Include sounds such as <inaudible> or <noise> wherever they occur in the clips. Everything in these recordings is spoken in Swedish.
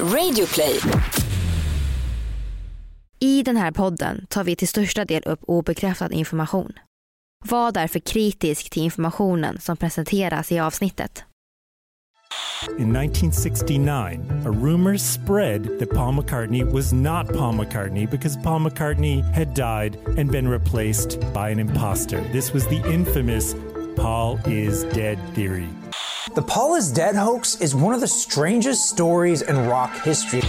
Radioplay. I den här podden tar vi till största del upp obekräftad information. Var därför kritisk till informationen som presenteras i avsnittet. In 1969, a rumor spread that Paul McCartney was not Paul McCartney because Paul McCartney had died and been replaced by an imposter. This was the infamous Paul is dead theory. The Paul is dead hoax is one of the strangest stories in rock history.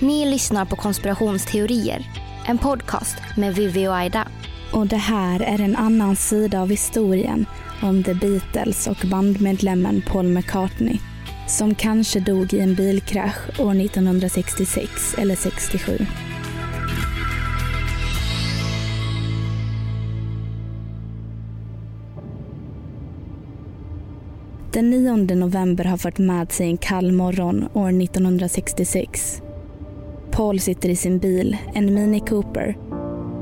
Ni lyssnar på konspirationsteorier, en podcast med Vivi och Aida. Och det här är en annan sida av historien om The Beatles och bandmedlemmen Paul McCartney som kanske dog i en bilkrasch år 1966 eller 67. Den 9 november har fört med sig en kall morgon år 1966. Paul sitter i sin bil, en Mini Cooper,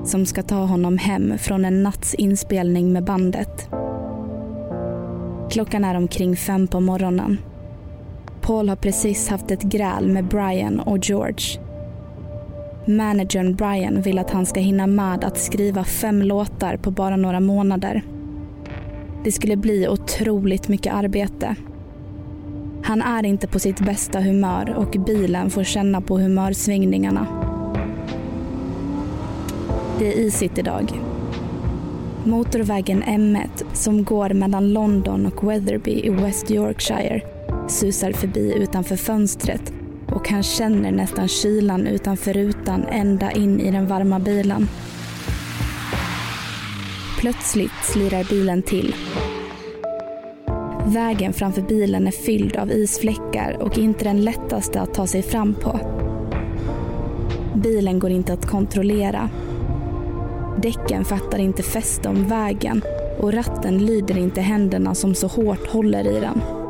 som ska ta honom hem från en natts inspelning med bandet. Klockan är omkring fem på morgonen. Paul har precis haft ett gräl med Brian och George. Managern Brian vill att han ska hinna med att skriva fem låtar på bara några månader. Det skulle bli otroligt mycket arbete. Han är inte på sitt bästa humör och bilen får känna på humörsvängningarna. Det är isigt idag. Motorvägen M1 som går mellan London och Weatherby i West Yorkshire susar förbi utanför fönstret och han känner nästan kylan utanför rutan ända in i den varma bilen. Plötsligt slirar bilen till. Vägen framför bilen är fylld av isfläckar och inte den lättaste att ta sig fram på. Bilen går inte att kontrollera. Däcken fattar inte fäste om vägen och ratten lyder inte händerna som så hårt håller i den.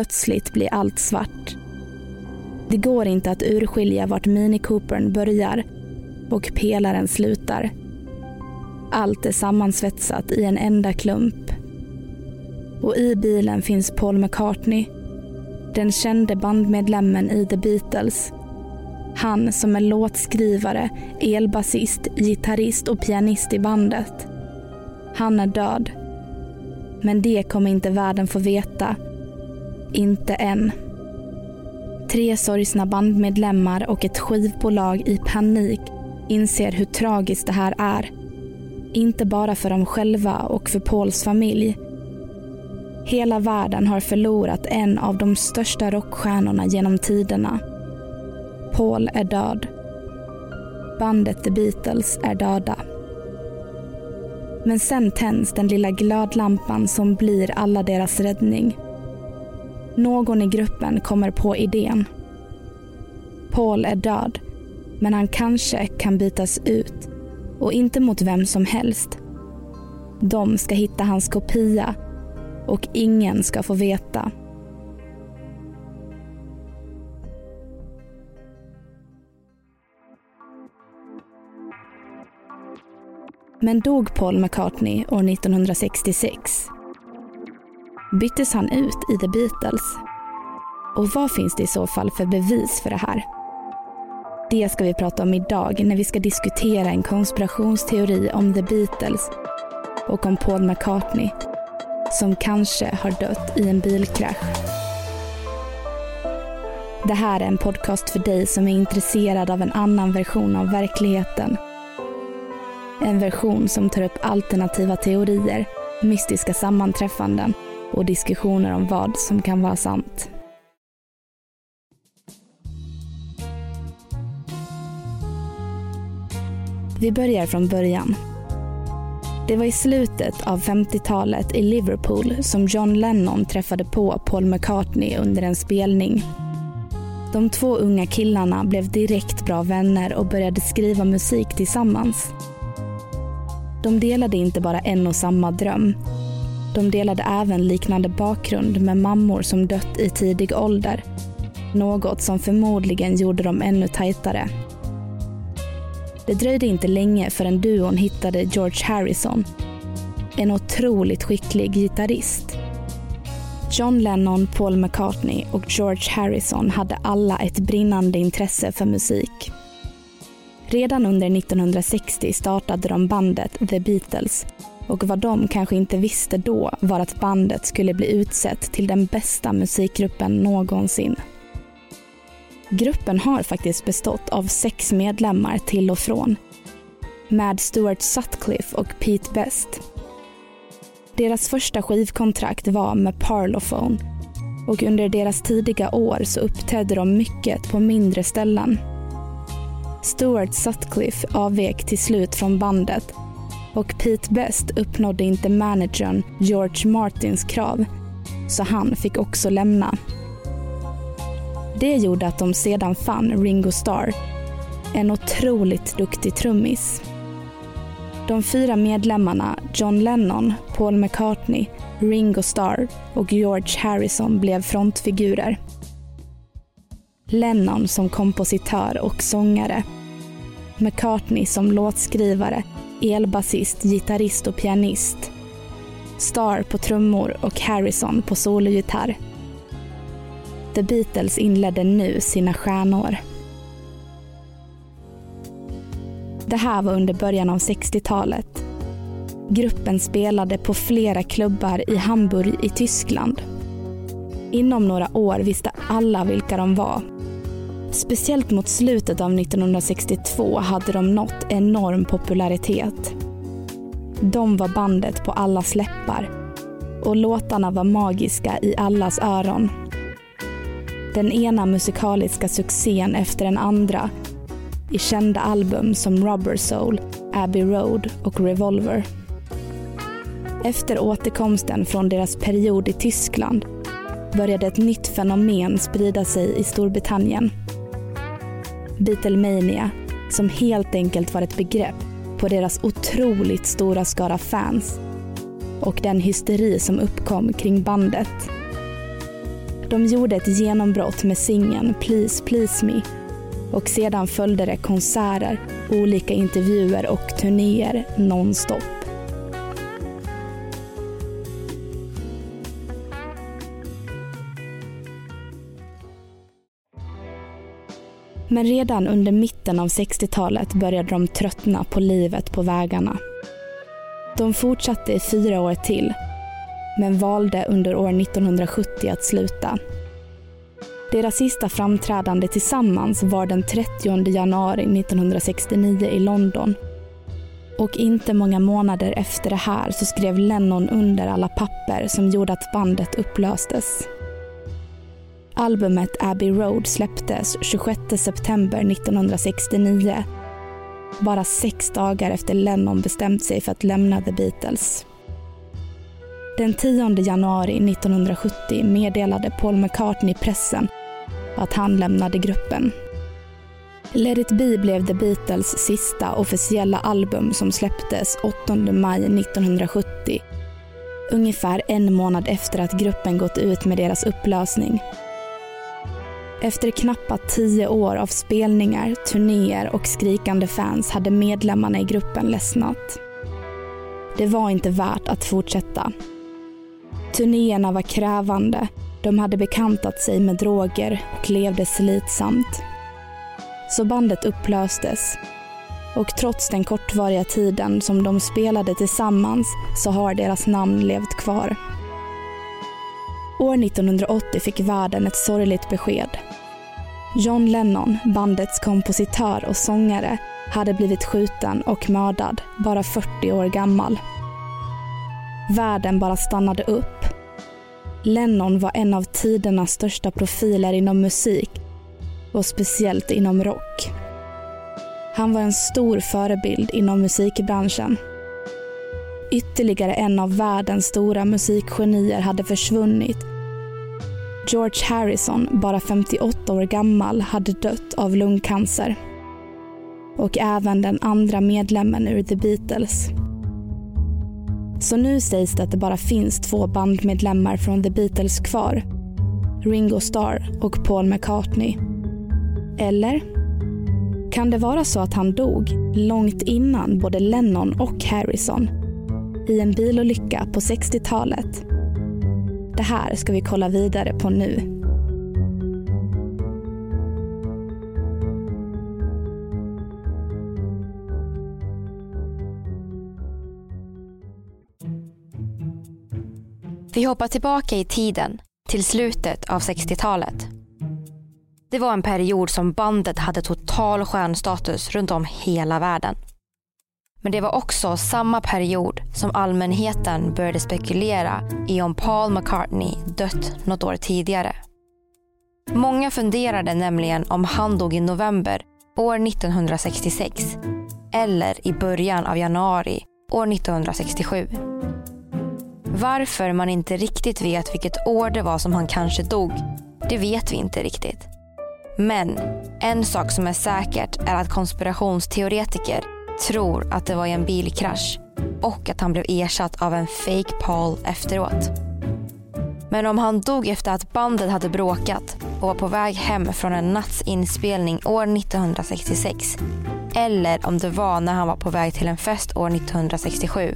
Plötsligt blir allt svart. Det går inte att urskilja vart Mini Coopern börjar och pelaren slutar. Allt är sammansvetsat i en enda klump. Och i bilen finns Paul McCartney, den kände bandmedlemmen i The Beatles. Han som är låtskrivare, elbasist, gitarrist och pianist i bandet. Han är död. Men det kommer inte världen få veta. Inte än. Tre sorgsna bandmedlemmar och ett skivbolag i panik inser hur tragiskt det här är. Inte bara för dem själva och för Pauls familj. Hela världen har förlorat en av de största rockstjärnorna genom tiderna. Paul är död. Bandet The Beatles är döda. Men sen tänds den lilla glödlampan som blir alla deras räddning. Någon i gruppen kommer på idén. Paul är död, men han kanske kan bytas ut. Och inte mot vem som helst. De ska hitta hans kopia och ingen ska få veta. Men dog Paul McCartney år 1966 byttes han ut i The Beatles? Och vad finns det i så fall för bevis för det här? Det ska vi prata om idag när vi ska diskutera en konspirationsteori om The Beatles och om Paul McCartney som kanske har dött i en bilkrasch. Det här är en podcast för dig som är intresserad av en annan version av verkligheten. En version som tar upp alternativa teorier, mystiska sammanträffanden och diskussioner om vad som kan vara sant. Vi börjar från början. Det var i slutet av 50-talet i Liverpool som John Lennon träffade på Paul McCartney under en spelning. De två unga killarna blev direkt bra vänner och började skriva musik tillsammans. De delade inte bara en och samma dröm de delade även liknande bakgrund med mammor som dött i tidig ålder Något som förmodligen gjorde dem ännu tajtare. Det dröjde inte länge förrän duon hittade George Harrison. En otroligt skicklig gitarrist. John Lennon, Paul McCartney och George Harrison hade alla ett brinnande intresse för musik. Redan under 1960 startade de bandet The Beatles och vad de kanske inte visste då var att bandet skulle bli utsett till den bästa musikgruppen någonsin. Gruppen har faktiskt bestått av sex medlemmar till och från. Med Stuart Sutcliffe och Pete Best. Deras första skivkontrakt var med Parlophone och under deras tidiga år så uppträdde de mycket på mindre ställen. Stuart Sutcliffe avvek till slut från bandet och Pete Best uppnådde inte managern George Martins krav så han fick också lämna. Det gjorde att de sedan fann Ringo Starr, en otroligt duktig trummis. De fyra medlemmarna John Lennon, Paul McCartney, Ringo Starr och George Harrison blev frontfigurer. Lennon som kompositör och sångare. McCartney som låtskrivare, elbasist, gitarrist och pianist. Starr på trummor och Harrison på sologitarr. The Beatles inledde nu sina stjärnår. Det här var under början av 60-talet. Gruppen spelade på flera klubbar i Hamburg i Tyskland. Inom några år visste alla vilka de var. Speciellt mot slutet av 1962 hade de nått enorm popularitet. De var bandet på allas läppar och låtarna var magiska i allas öron. Den ena musikaliska succén efter den andra i kända album som Rubber Soul, Abbey Road och Revolver. Efter återkomsten från deras period i Tyskland började ett nytt fenomen sprida sig i Storbritannien. Beatlemania, som helt enkelt var ett begrepp på deras otroligt stora skara fans och den hysteri som uppkom kring bandet. De gjorde ett genombrott med singeln Please Please Me och sedan följde det konserter, olika intervjuer och turnéer nonstop. Men redan under mitten av 60-talet började de tröttna på livet på vägarna. De fortsatte i fyra år till, men valde under år 1970 att sluta. Deras sista framträdande tillsammans var den 30 januari 1969 i London. Och inte många månader efter det här så skrev Lennon under alla papper som gjorde att bandet upplöstes. Albumet Abbey Road släpptes 26 september 1969. Bara sex dagar efter Lennon bestämt sig för att lämna The Beatles. Den 10 januari 1970 meddelade Paul McCartney pressen att han lämnade gruppen. Let it be blev The Beatles sista officiella album som släpptes 8 maj 1970. Ungefär en månad efter att gruppen gått ut med deras upplösning. Efter knappa tio år av spelningar, turnéer och skrikande fans hade medlemmarna i gruppen ledsnat. Det var inte värt att fortsätta. Turnéerna var krävande de hade bekantat sig med droger och levde slitsamt. Så bandet upplöstes. Och trots den kortvariga tiden som de spelade tillsammans så har deras namn levt kvar. År 1980 fick världen ett sorgligt besked. John Lennon, bandets kompositör och sångare, hade blivit skjuten och mördad, bara 40 år gammal. Världen bara stannade upp Lennon var en av tidernas största profiler inom musik och speciellt inom rock. Han var en stor förebild inom musikbranschen. Ytterligare en av världens stora musikgenier hade försvunnit. George Harrison, bara 58 år gammal, hade dött av lungcancer. Och även den andra medlemmen ur The Beatles. Så nu sägs det att det bara finns två bandmedlemmar från The Beatles kvar. Ringo Starr och Paul McCartney? Eller kan det vara så att han dog långt innan både Lennon och Harrison i en bilolycka på 60-talet? Det här ska vi kolla vidare på nu. Vi hoppar tillbaka i tiden till slutet av 60-talet. Det var en period som bandet hade total stjärnstatus runt om hela världen. Men det var också samma period som allmänheten började spekulera i om Paul McCartney dött något år tidigare. Många funderade nämligen om han dog i november år 1966 eller i början av januari år 1967. Varför man inte riktigt vet vilket år det var som han kanske dog, det vet vi inte riktigt. Men en sak som är säkert är att konspirationsteoretiker tror att det var i en bilkrasch och att han blev ersatt av en fake Paul efteråt. Men om han dog efter att bandet hade bråkat och var på väg hem från en natts inspelning år 1966 eller om det var när han var på väg till en fest år 1967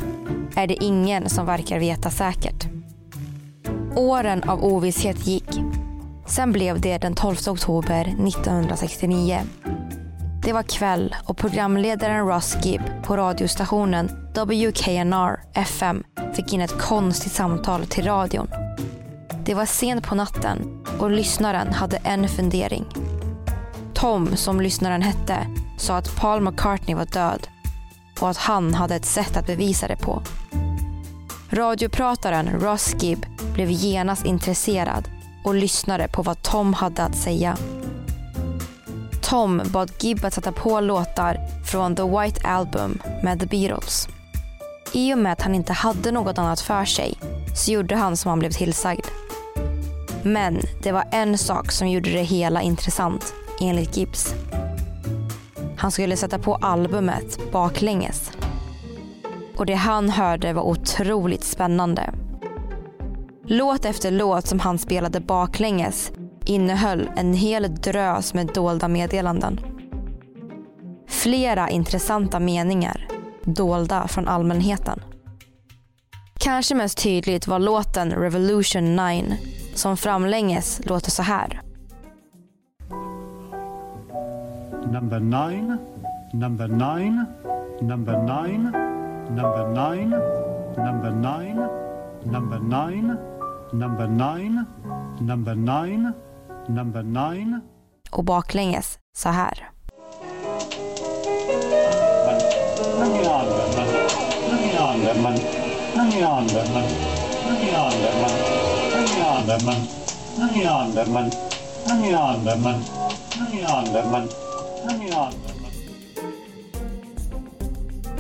är det ingen som verkar veta säkert. Åren av ovisshet gick. Sen blev det den 12 oktober 1969. Det var kväll och programledaren Ross Gibb på radiostationen WKNR FM fick in ett konstigt samtal till radion. Det var sent på natten och lyssnaren hade en fundering. Tom, som lyssnaren hette, sa att Paul McCartney var död och att han hade ett sätt att bevisa det på. Radioprataren Ross Gibb blev genast intresserad och lyssnade på vad Tom hade att säga. Tom bad Gibb att sätta på låtar från The White Album med The Beatles. I och med att han inte hade något annat för sig så gjorde han som han blev tillsagd. Men det var en sak som gjorde det hela intressant, enligt Gibbs. Han skulle sätta på albumet baklänges. Och det han hörde var otroligt spännande. Låt efter låt som han spelade baklänges innehöll en hel drös med dolda meddelanden. Flera intressanta meningar, dolda från allmänheten. Kanske mest tydligt var låten Revolution 9 som framlänges låter så här. Number 9, number 9, number 9, number 9, number 9, number 9, number 9, number 9, number nine. Och baklänges så här.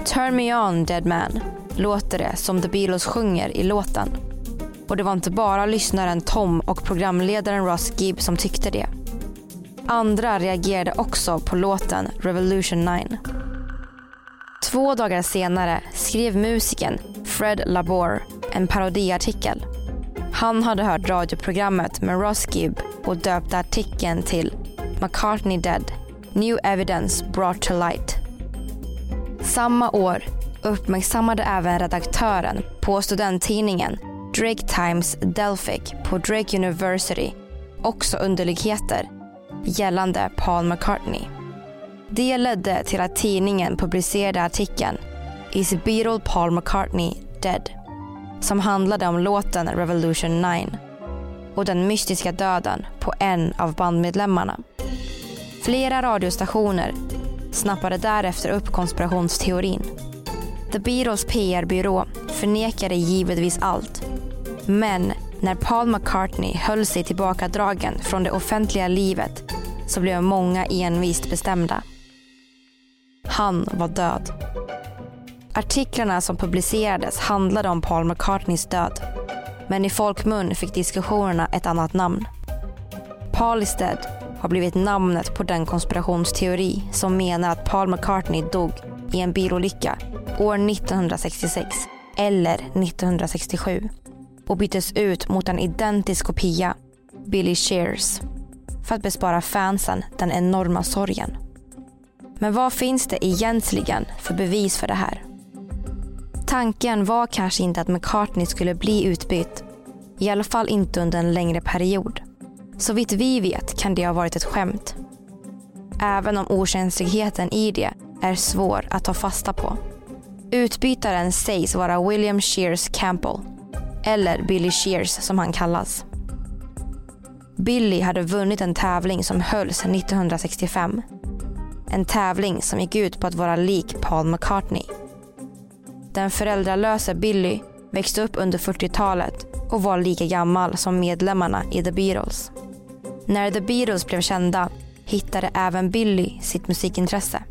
Turn me on dead man låter det som The Beatles sjunger i låten. Och det var inte bara lyssnaren Tom och programledaren Ross Gibb som tyckte det. Andra reagerade också på låten Revolution 9. Två dagar senare skrev musikern Fred Labor en parodiartikel. Han hade hört radioprogrammet med Ross Gibb och döpte artikeln till McCartney Dead, New Evidence Brought to Light. Samma år uppmärksammade även redaktören på studenttidningen Drake Times Delphic på Drake University också underligheter gällande Paul McCartney. Det ledde till att tidningen publicerade artikeln Is Beatle Paul McCartney Dead? som handlade om låten Revolution 9 och den mystiska döden på en av bandmedlemmarna. Flera radiostationer snappade därefter upp konspirationsteorin. The Beatles PR-byrå förnekade givetvis allt. Men när Paul McCartney höll sig tillbakadragen från det offentliga livet så blev många envist bestämda. Han var död. Artiklarna som publicerades handlade om Paul McCartneys död. Men i folkmun fick diskussionerna ett annat namn. Paul is dead har blivit namnet på den konspirationsteori som menar att Paul McCartney dog i en bilolycka år 1966 eller 1967 och byttes ut mot en identisk kopia Billy Shears för att bespara fansen den enorma sorgen. Men vad finns det egentligen för bevis för det här? Tanken var kanske inte att McCartney skulle bli utbytt. I alla fall inte under en längre period. Så vitt vi vet kan det ha varit ett skämt. Även om okänsligheten i det är svår att ta fasta på. Utbytaren sägs vara William Shears Campbell, eller Billy Shears som han kallas. Billy hade vunnit en tävling som hölls 1965. En tävling som gick ut på att vara lik Paul McCartney. Den föräldralöse Billy växte upp under 40-talet och var lika gammal som medlemmarna i The Beatles. När The Beatles blev kända hittade även Billy sitt musikintresse.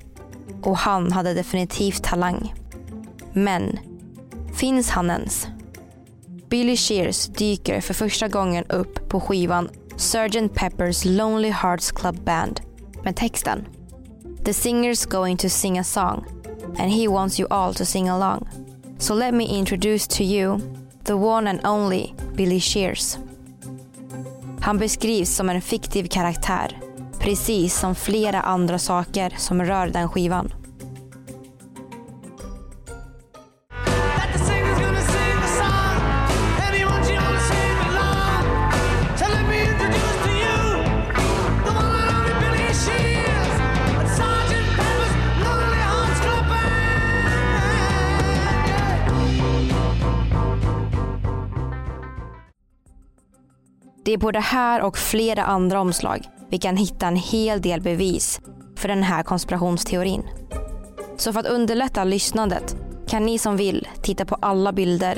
Och han hade definitivt talang. Men, finns han ens? Billy Shears dyker för första gången upp på skivan Sgt. Pepper's Lonely Hearts Club Band med texten The singer's going to sing a song and he wants you all to sing along. So let me introduce to you the one and only Billy Shears. Han beskrivs som en fiktiv karaktär, precis som flera andra saker som rör den skivan. Det är på det här och flera andra omslag vi kan hitta en hel del bevis för den här konspirationsteorin. Så för att underlätta lyssnandet kan ni som vill titta på alla bilder.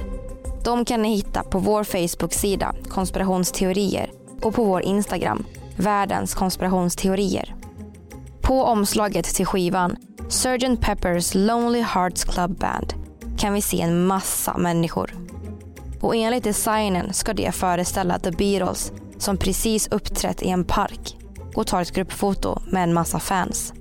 De kan ni hitta på vår Facebook-sida konspirationsteorier och på vår Instagram världens konspirationsteorier. På omslaget till skivan Sgt. Pepper's Lonely Hearts Club Band kan vi se en massa människor. Och enligt designen ska det föreställa The Beatles som precis uppträtt i en park och tar ett gruppfoto med en massa fans.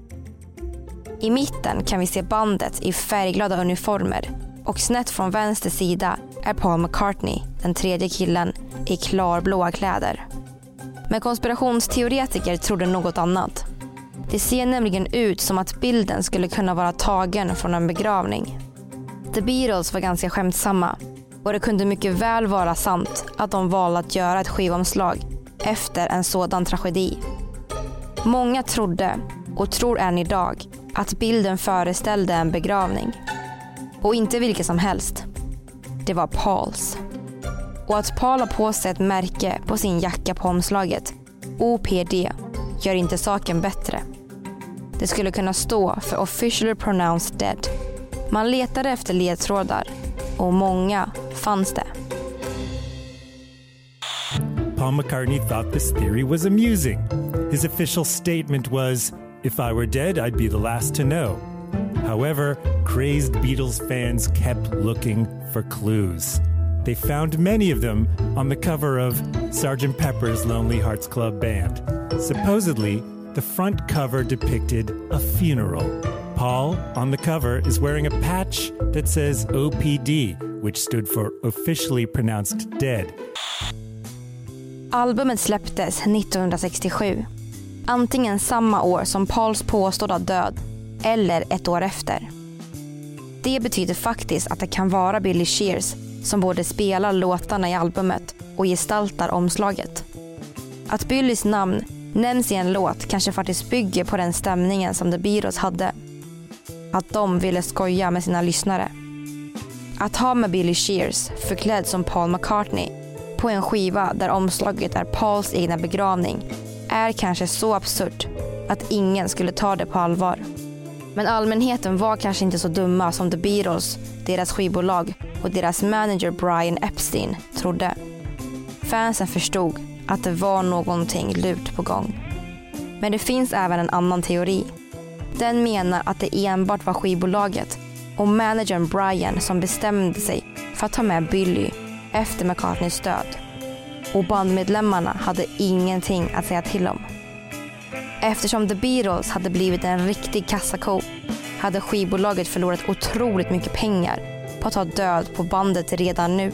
I mitten kan vi se bandet i färgglada uniformer och snett från vänster sida är Paul McCartney, den tredje killen, i klarblåa kläder. Men konspirationsteoretiker trodde något annat. Det ser nämligen ut som att bilden skulle kunna vara tagen från en begravning. The Beatles var ganska skämtsamma och det kunde mycket väl vara sant att de valde att göra ett skivomslag efter en sådan tragedi. Många trodde, och tror än idag, att bilden föreställde en begravning. Och inte vilken som helst. Det var Pauls. Och att Paul har på sig ett märke på sin jacka på omslaget, OPD, gör inte saken bättre. Det skulle kunna stå för officially pronounced dead. Man letade efter ledtrådar och många fanns det. Paul McCartney thought this theory was amusing. His official statement was, If I were dead, I'd be the last to know. However, crazed Beatles fans kept looking for clues. They found many of them on the cover of Sgt. Pepper's Lonely Hearts Club Band. Supposedly, the front cover depicted a funeral. Paul, on the cover, is wearing a patch that says OPD, which stood for officially pronounced dead. Albumet släpptes 1967. Antingen samma år som Pauls påstådda död eller ett år efter. Det betyder faktiskt att det kan vara Billy Shears som både spelar låtarna i albumet och gestaltar omslaget. Att Billys namn nämns i en låt kanske faktiskt bygger på den stämningen som The Beatles hade. Att de ville skoja med sina lyssnare. Att ha med Billy Shears förklädd som Paul McCartney på en skiva där omslaget är Pauls egna begravning är kanske så absurt att ingen skulle ta det på allvar. Men allmänheten var kanske inte så dumma som The Beatles, deras skivbolag och deras manager Brian Epstein trodde. Fansen förstod att det var någonting lurt på gång. Men det finns även en annan teori. Den menar att det enbart var skivbolaget och managern Brian som bestämde sig för att ta med Billy efter McCartneys död. Och bandmedlemmarna hade ingenting att säga till om. Eftersom The Beatles hade blivit en riktig kassako hade skivbolaget förlorat otroligt mycket pengar på att ha död på bandet redan nu.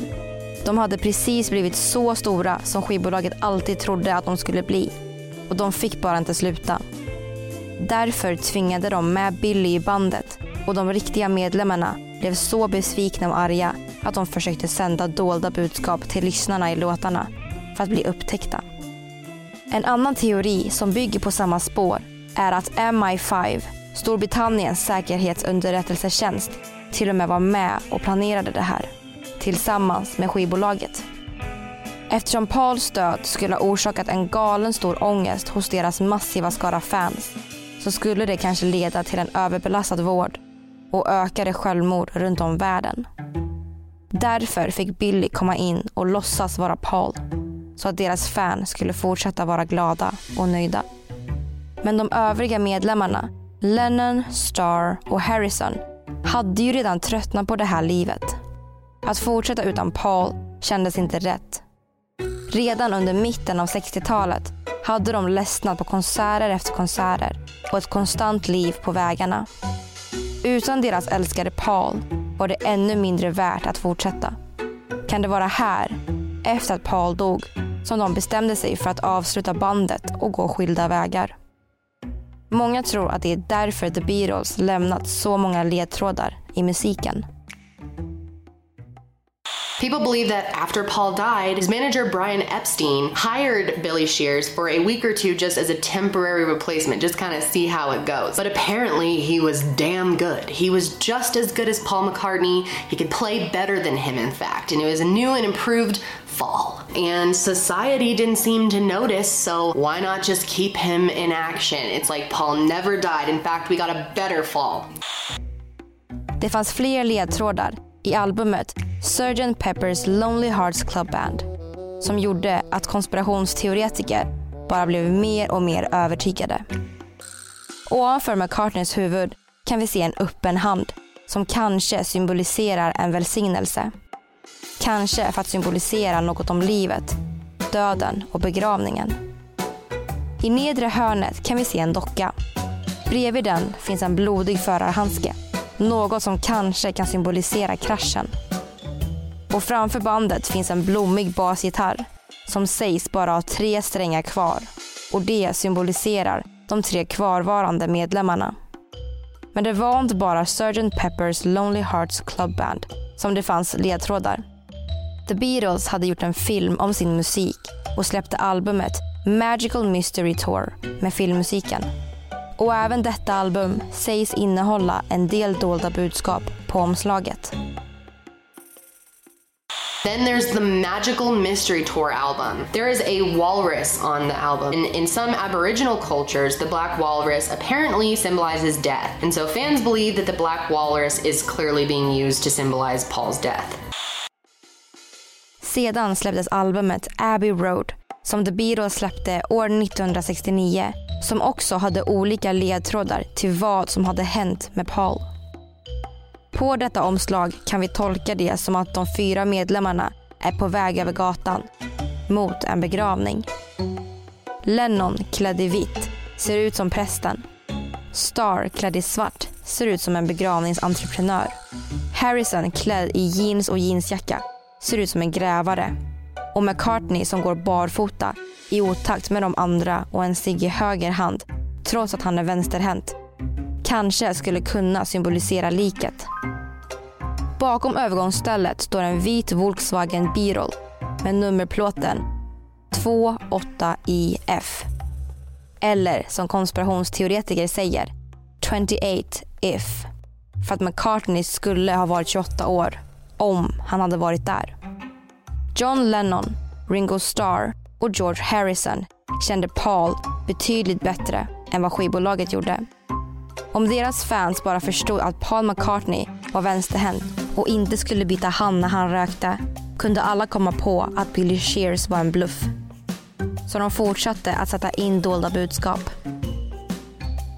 De hade precis blivit så stora som skivbolaget alltid trodde att de skulle bli. Och de fick bara inte sluta. Därför tvingade de med Billy i bandet och de riktiga medlemmarna blev så besvikna och arga att de försökte sända dolda budskap till lyssnarna i låtarna för att bli upptäckta. En annan teori som bygger på samma spår är att MI5, Storbritanniens säkerhetsunderrättelsetjänst, till och med var med och planerade det här tillsammans med skivbolaget. Eftersom Pauls död skulle ha orsakat en galen stor ångest hos deras massiva skara fans så skulle det kanske leda till en överbelastad vård och ökade självmord runt om världen. Därför fick Billy komma in och låtsas vara Paul så att deras fan skulle fortsätta vara glada och nöjda. Men de övriga medlemmarna, Lennon, Starr och Harrison, hade ju redan tröttnat på det här livet. Att fortsätta utan Paul kändes inte rätt. Redan under mitten av 60-talet hade de ledsnat på konserter efter konserter och ett konstant liv på vägarna. Utan deras älskade Paul var det ännu mindre värt att fortsätta. Kan det vara här, efter att Paul dog, som de bestämde sig för att avsluta bandet och gå skilda vägar? Många tror att det är därför The Beatles lämnat så många ledtrådar i musiken. People believe that after Paul died, his manager Brian Epstein hired Billy Shears for a week or two just as a temporary replacement, just kind of see how it goes. But apparently, he was damn good. He was just as good as Paul McCartney. He could play better than him, in fact. And it was a new and improved fall. And society didn't seem to notice, so why not just keep him in action? It's like Paul never died. In fact, we got a better fall. Det fanns fler ledtrådar i albumet Sgt. Pepper's Lonely Hearts Club Band som gjorde att konspirationsteoretiker bara blev mer och mer övertygade. Ovanför McCartneys huvud kan vi se en öppen hand som kanske symboliserar en välsignelse. Kanske för att symbolisera något om livet, döden och begravningen. I nedre hörnet kan vi se en docka. Bredvid den finns en blodig förarhandske något som kanske kan symbolisera kraschen. Och framför bandet finns en blommig basgitarr som sägs bara ha tre strängar kvar och det symboliserar de tre kvarvarande medlemmarna. Men det var inte bara Sgt. Pepper's Lonely Hearts Club Band som det fanns ledtrådar. The Beatles hade gjort en film om sin musik och släppte albumet Magical Mystery Tour med filmmusiken. Och även detta album sägs innehålla en del dolda budskap på omslaget. Then there's the Magical Mystery Tour album. There is a walrus on the album. In, in some Aboriginal cultures, the black walrus apparently symbolizes death. And so fans believe that the black walrus is clearly being used to symbolize Paul's death. Sedan släpptes albumet Abbey Road som The Beatles släppte år 1969 som också hade olika ledtrådar till vad som hade hänt med Paul. På detta omslag kan vi tolka det som att de fyra medlemmarna är på väg över gatan mot en begravning. Lennon klädd i vitt ser ut som prästen. Star klädd i svart ser ut som en begravningsentreprenör. Harrison klädd i jeans och jeansjacka ser ut som en grävare. Och McCartney som går barfota i otakt med de andra och en cigg i höger hand trots att han är vänsterhänt kanske skulle kunna symbolisera liket. Bakom övergångsstället står en vit Volkswagen Beetle med nummerplåten 28IF. Eller som konspirationsteoretiker säger 28 if. För att McCartney skulle ha varit 28 år om han hade varit där. John Lennon, Ringo Starr och George Harrison kände Paul betydligt bättre än vad skivbolaget gjorde. Om deras fans bara förstod att Paul McCartney var vänsterhänt och inte skulle byta hand när han rökte kunde alla komma på att Billy Shears var en bluff. Så de fortsatte att sätta in dolda budskap.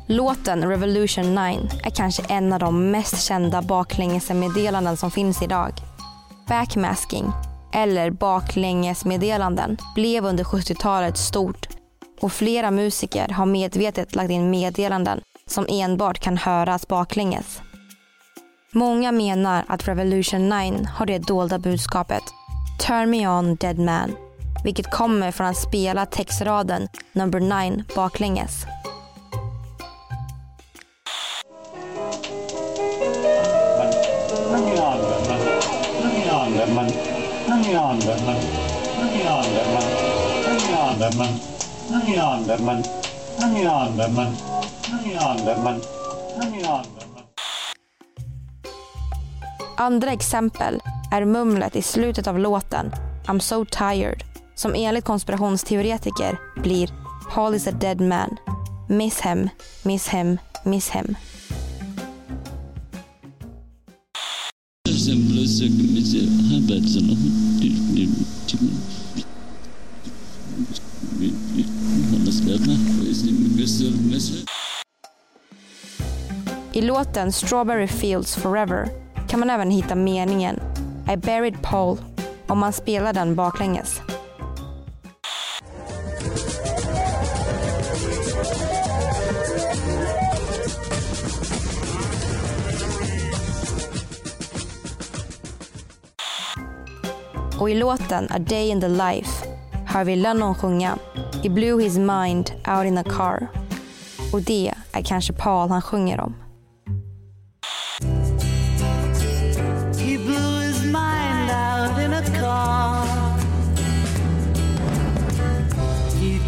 Låten Revolution 9 är kanske en av de mest kända baklängesmeddelanden som finns idag. Backmasking, eller baklängesmeddelanden, blev under 70-talet stort och flera musiker har medvetet lagt in meddelanden som enbart kan höras baklänges. Många menar att Revolution 9 har det dolda budskapet Turn Me On Dead Man vilket kommer från att spela textraden number 9 baklänges. Andra exempel är mumlet i slutet av låten I'm so tired som enligt konspirationsteoretiker blir Paul is a dead man. Miss him, miss him, miss him. I låten Strawberry Fields Forever kan man även hitta meningen I buried Paul om man spelar den baklänges. Och i låten A Day in the Life hör vi Lennon sjunga He blew his mind out in a car. Och det är kanske Paul han sjunger om.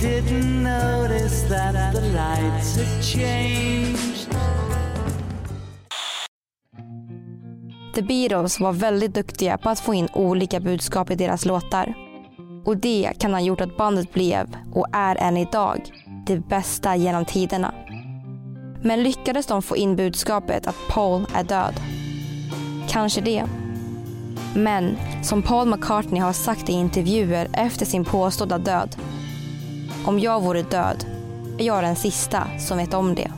Didn't notice that the lights had changed. The Beatles var väldigt duktiga på att få in olika budskap i deras låtar. Och det kan ha gjort att bandet blev, och är än idag, det bästa genom tiderna. Men lyckades de få in budskapet att Paul är död? Kanske det. Men som Paul McCartney har sagt i intervjuer efter sin påstådda död. Om jag vore död är jag den sista som vet om det.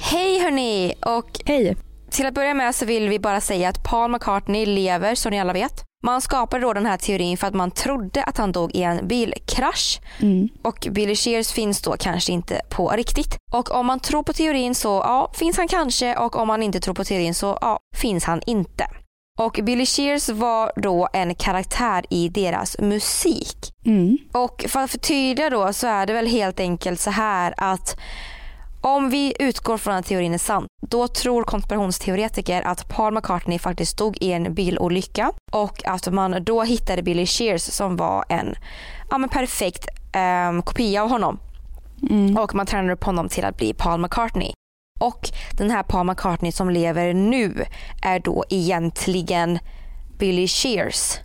Hej hörni! Och Hej. till att börja med så vill vi bara säga att Paul McCartney lever som ni alla vet. Man skapade då den här teorin för att man trodde att han dog i en bilkrasch. Och Billy Shears finns då kanske inte på riktigt. Och om man tror på teorin så ja, finns han kanske och om man inte tror på teorin så ja, finns han inte. Och Billy Shears var då en karaktär i deras musik. Mm. Och för att förtydliga då så är det väl helt enkelt så här att om vi utgår från att teorin är sann, då tror konspirationsteoretiker att Paul McCartney faktiskt dog i en bilolycka och att man då hittade Billy Shears som var en ja, men perfekt ehm, kopia av honom. Och man tränade upp honom till att bli Paul McCartney. Och den här Paul McCartney som lever nu är då egentligen Billy Shears.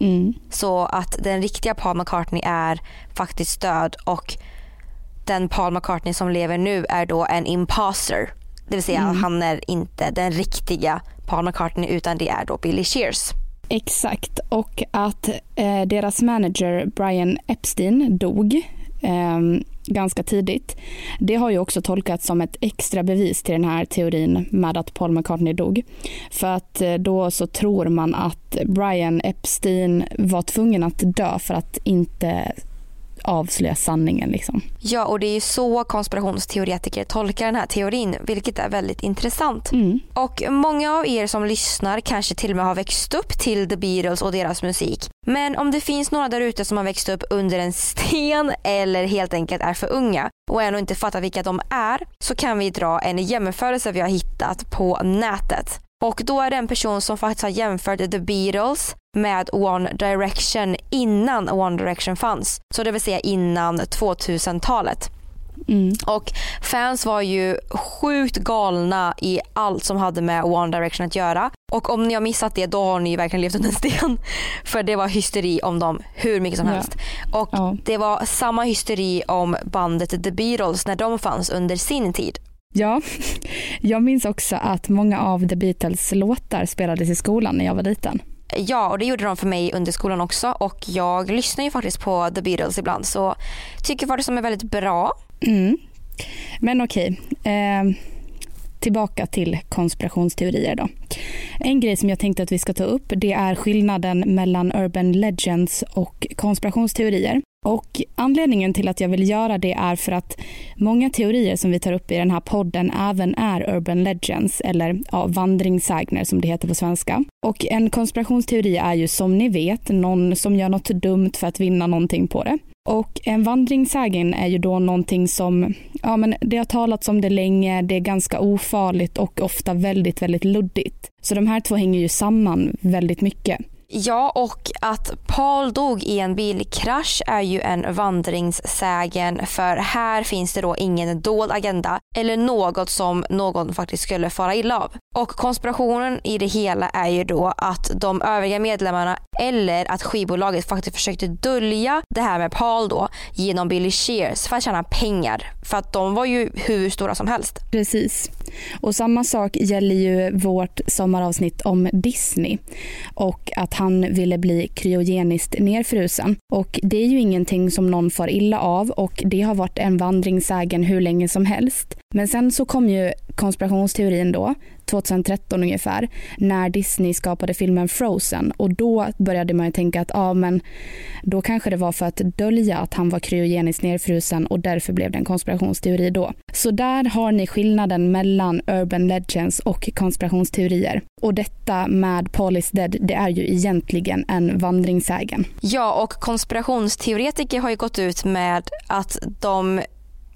Mm. Så att den riktiga Paul McCartney är faktiskt död och den Paul McCartney som lever nu är då en imposter. Det vill säga han är inte den riktiga Paul McCartney utan det är då Billy Shears. Exakt, och att eh, deras manager Brian Epstein dog eh, ganska tidigt. Det har ju också tolkats som ett extra bevis till den här teorin med att Paul McCartney dog. För att eh, då så tror man att Brian Epstein var tvungen att dö för att inte avslöja sanningen. Liksom. Ja och det är ju så konspirationsteoretiker tolkar den här teorin vilket är väldigt intressant. Mm. Och många av er som lyssnar kanske till och med har växt upp till The Beatles och deras musik. Men om det finns några där ute som har växt upp under en sten eller helt enkelt är för unga och ännu inte fattar vilka de är så kan vi dra en jämförelse vi har hittat på nätet. Och då är det en person som faktiskt har jämfört The Beatles med One Direction innan One Direction fanns. Så det vill säga innan 2000-talet. Mm. Och fans var ju sjukt galna i allt som hade med One Direction att göra. Och om ni har missat det då har ni verkligen levt under en sten. <laughs> För det var hysteri om dem hur mycket som Ja. helst. Och Ja. det var samma hysteri om bandet The Beatles när de fanns under sin tid. Ja, <laughs> jag minns också att många av The Beatles låtar spelades i skolan när jag var liten. Ja, och det gjorde de för mig under skolan också och jag lyssnar ju faktiskt på The Beatles ibland så tycker faktiskt de är väldigt bra. Mm. Men okej, eh, tillbaka till konspirationsteorier då. En grej som jag tänkte att vi ska ta upp det är skillnaden mellan urban legends och konspirationsteorier. Och anledningen till att jag vill göra det är för att många teorier som vi tar upp i den här podden även är urban legends eller ja, vandringssägner som det heter på svenska. Och en konspirationsteori är ju som ni vet någon som gör något dumt för att vinna någonting på det. Och en vandringssägen är ju då någonting som, ja men det har talats om det länge, det är ganska ofarligt och ofta väldigt, väldigt luddigt. Så de här två hänger ju samman väldigt mycket. Ja, och att Paul dog i en bilkrasch är ju en vandringssägen för här finns det då ingen dold agenda eller något som någon faktiskt skulle fara illa av. Och konspirationen i det hela är ju då att de övriga medlemmarna eller att skivbolaget faktiskt försökte dölja det här med Paul då genom Billy Shears för att tjäna pengar. För att de var ju hur stora som helst. Precis. Och samma sak gäller ju vårt sommaravsnitt om Disney och att han ville bli kryogeniskt nerfrusen. Och det är ju ingenting som någon far illa av och det har varit en vandringssägen hur länge som helst. Men sen så kom ju konspirationsteorin då 2013 ungefär, när Disney skapade filmen Frozen och då började man ju tänka att ja, men då kanske det var för att dölja att han var kryogeniskt nedfrusen och därför blev det en konspirationsteori då. Så där har ni skillnaden mellan urban legends och konspirationsteorier. Och detta med Paul is dead, det är ju egentligen en vandringssägen. Ja, och konspirationsteoretiker har ju gått ut med att de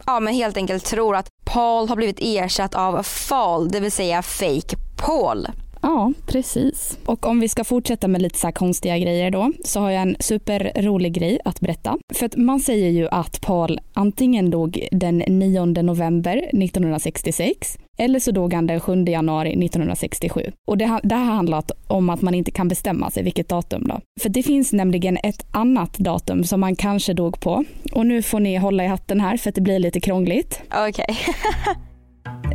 ja, men helt enkelt tror att Paul har blivit ersatt av Fall, det vill säga fake Paul. Ja, precis. Och om vi ska fortsätta med lite så här konstiga grejer då, så har jag en superrolig grej att berätta. För att man säger ju att Paul antingen dog den 9 november 1966 eller så dog han den 7 januari 1967. Och det, det här handlar om att man inte kan bestämma sig vilket datum då. För det finns nämligen ett annat datum som man kanske dog på. Och nu får ni hålla i hatten här för att det blir lite krångligt. Okej. <laughs>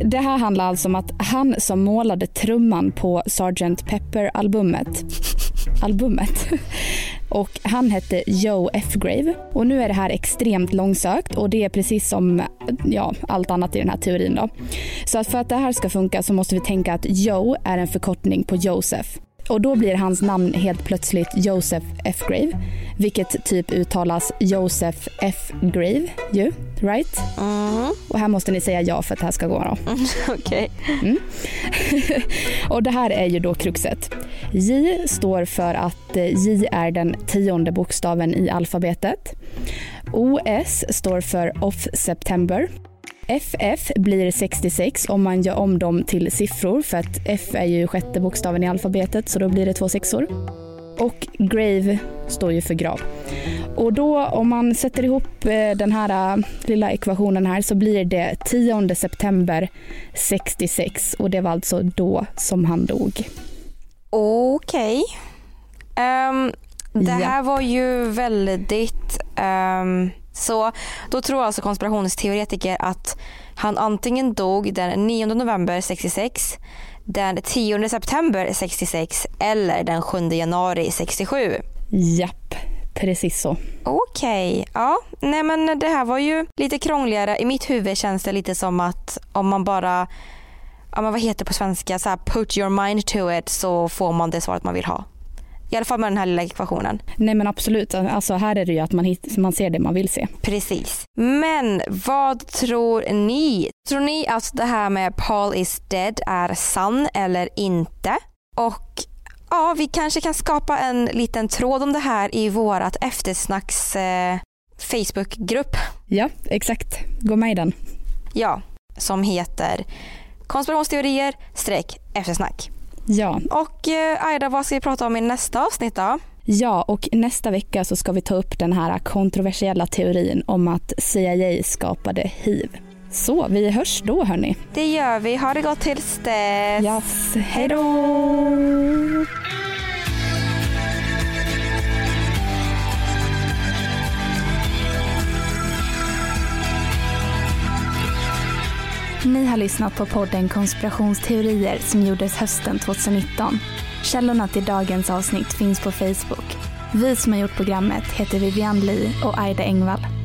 Det här handlar alltså om att han som målade trumman på Sgt. Pepper-albumet albumet. <laughs> Och han hette Joe F. Grave. Och nu är det här extremt långsökt och det är precis som ja, allt annat i den här teorin. Då. Så att för att det här ska funka så måste vi tänka att Joe är en förkortning på Joseph. Och då blir hans namn helt plötsligt Joseph F. Grave. Vilket typ uttalas Joseph F. Grave ju, right? Mm. Och här måste ni säga ja för att det här ska gå då. <laughs> Okej. Mm. <laughs> och det här är ju då kruxet. J står för att eh, J är den tionde bokstaven i alfabetet. OS står för Off September. FF blir 66 om man gör om dem till siffror för att F är ju sjätte bokstaven i alfabetet så då blir det två sexor. Och Grave står ju för grav. Och då om man sätter ihop eh, den här eh, lilla ekvationen här så blir det 10 september 66 och det var alltså då som han dog. Okej. Ehm, det Ja. här var ju väldigt... ehm, så då tror alltså konspirationsteoretiker att han antingen dog den 9 november 66, den 10 september 66 eller den 7 januari 67. Japp, precis så. Okej, ja. Nej men det här var ju lite krångligare. I mitt huvud känns det lite som att om man bara, ja men vad heter det på svenska, så här, put your mind to it så får man det svaret man vill ha. I alla fall med den här lilla ekvationen. Nej men absolut, alltså här är det ju att man, hit, man ser det man vill se. Precis. Men vad tror ni? Tror ni att det här med Paul is dead är sann eller inte? Och ja, vi kanske kan skapa en liten tråd om det här i vårat eftersnacks eh, Facebookgrupp. Ja, exakt. Gå med i den. Ja, som heter konspirationsteorier streck eftersnack. Ja. Och eh, Aida, vad ska vi prata om i nästa avsnitt då? ja, och nästa vecka så ska vi ta upp den här kontroversiella teorin om att CIA skapade hiv. Så vi hörs då hörni. Det gör vi. Ha det gott tills dess. Yes. Hej då! Ni har lyssnat på podden Konspirationsteorier som gjordes hösten 2019. Källorna till dagens avsnitt finns på Facebook. Vi som har gjort programmet heter Vivian Lee och Aida Engvall.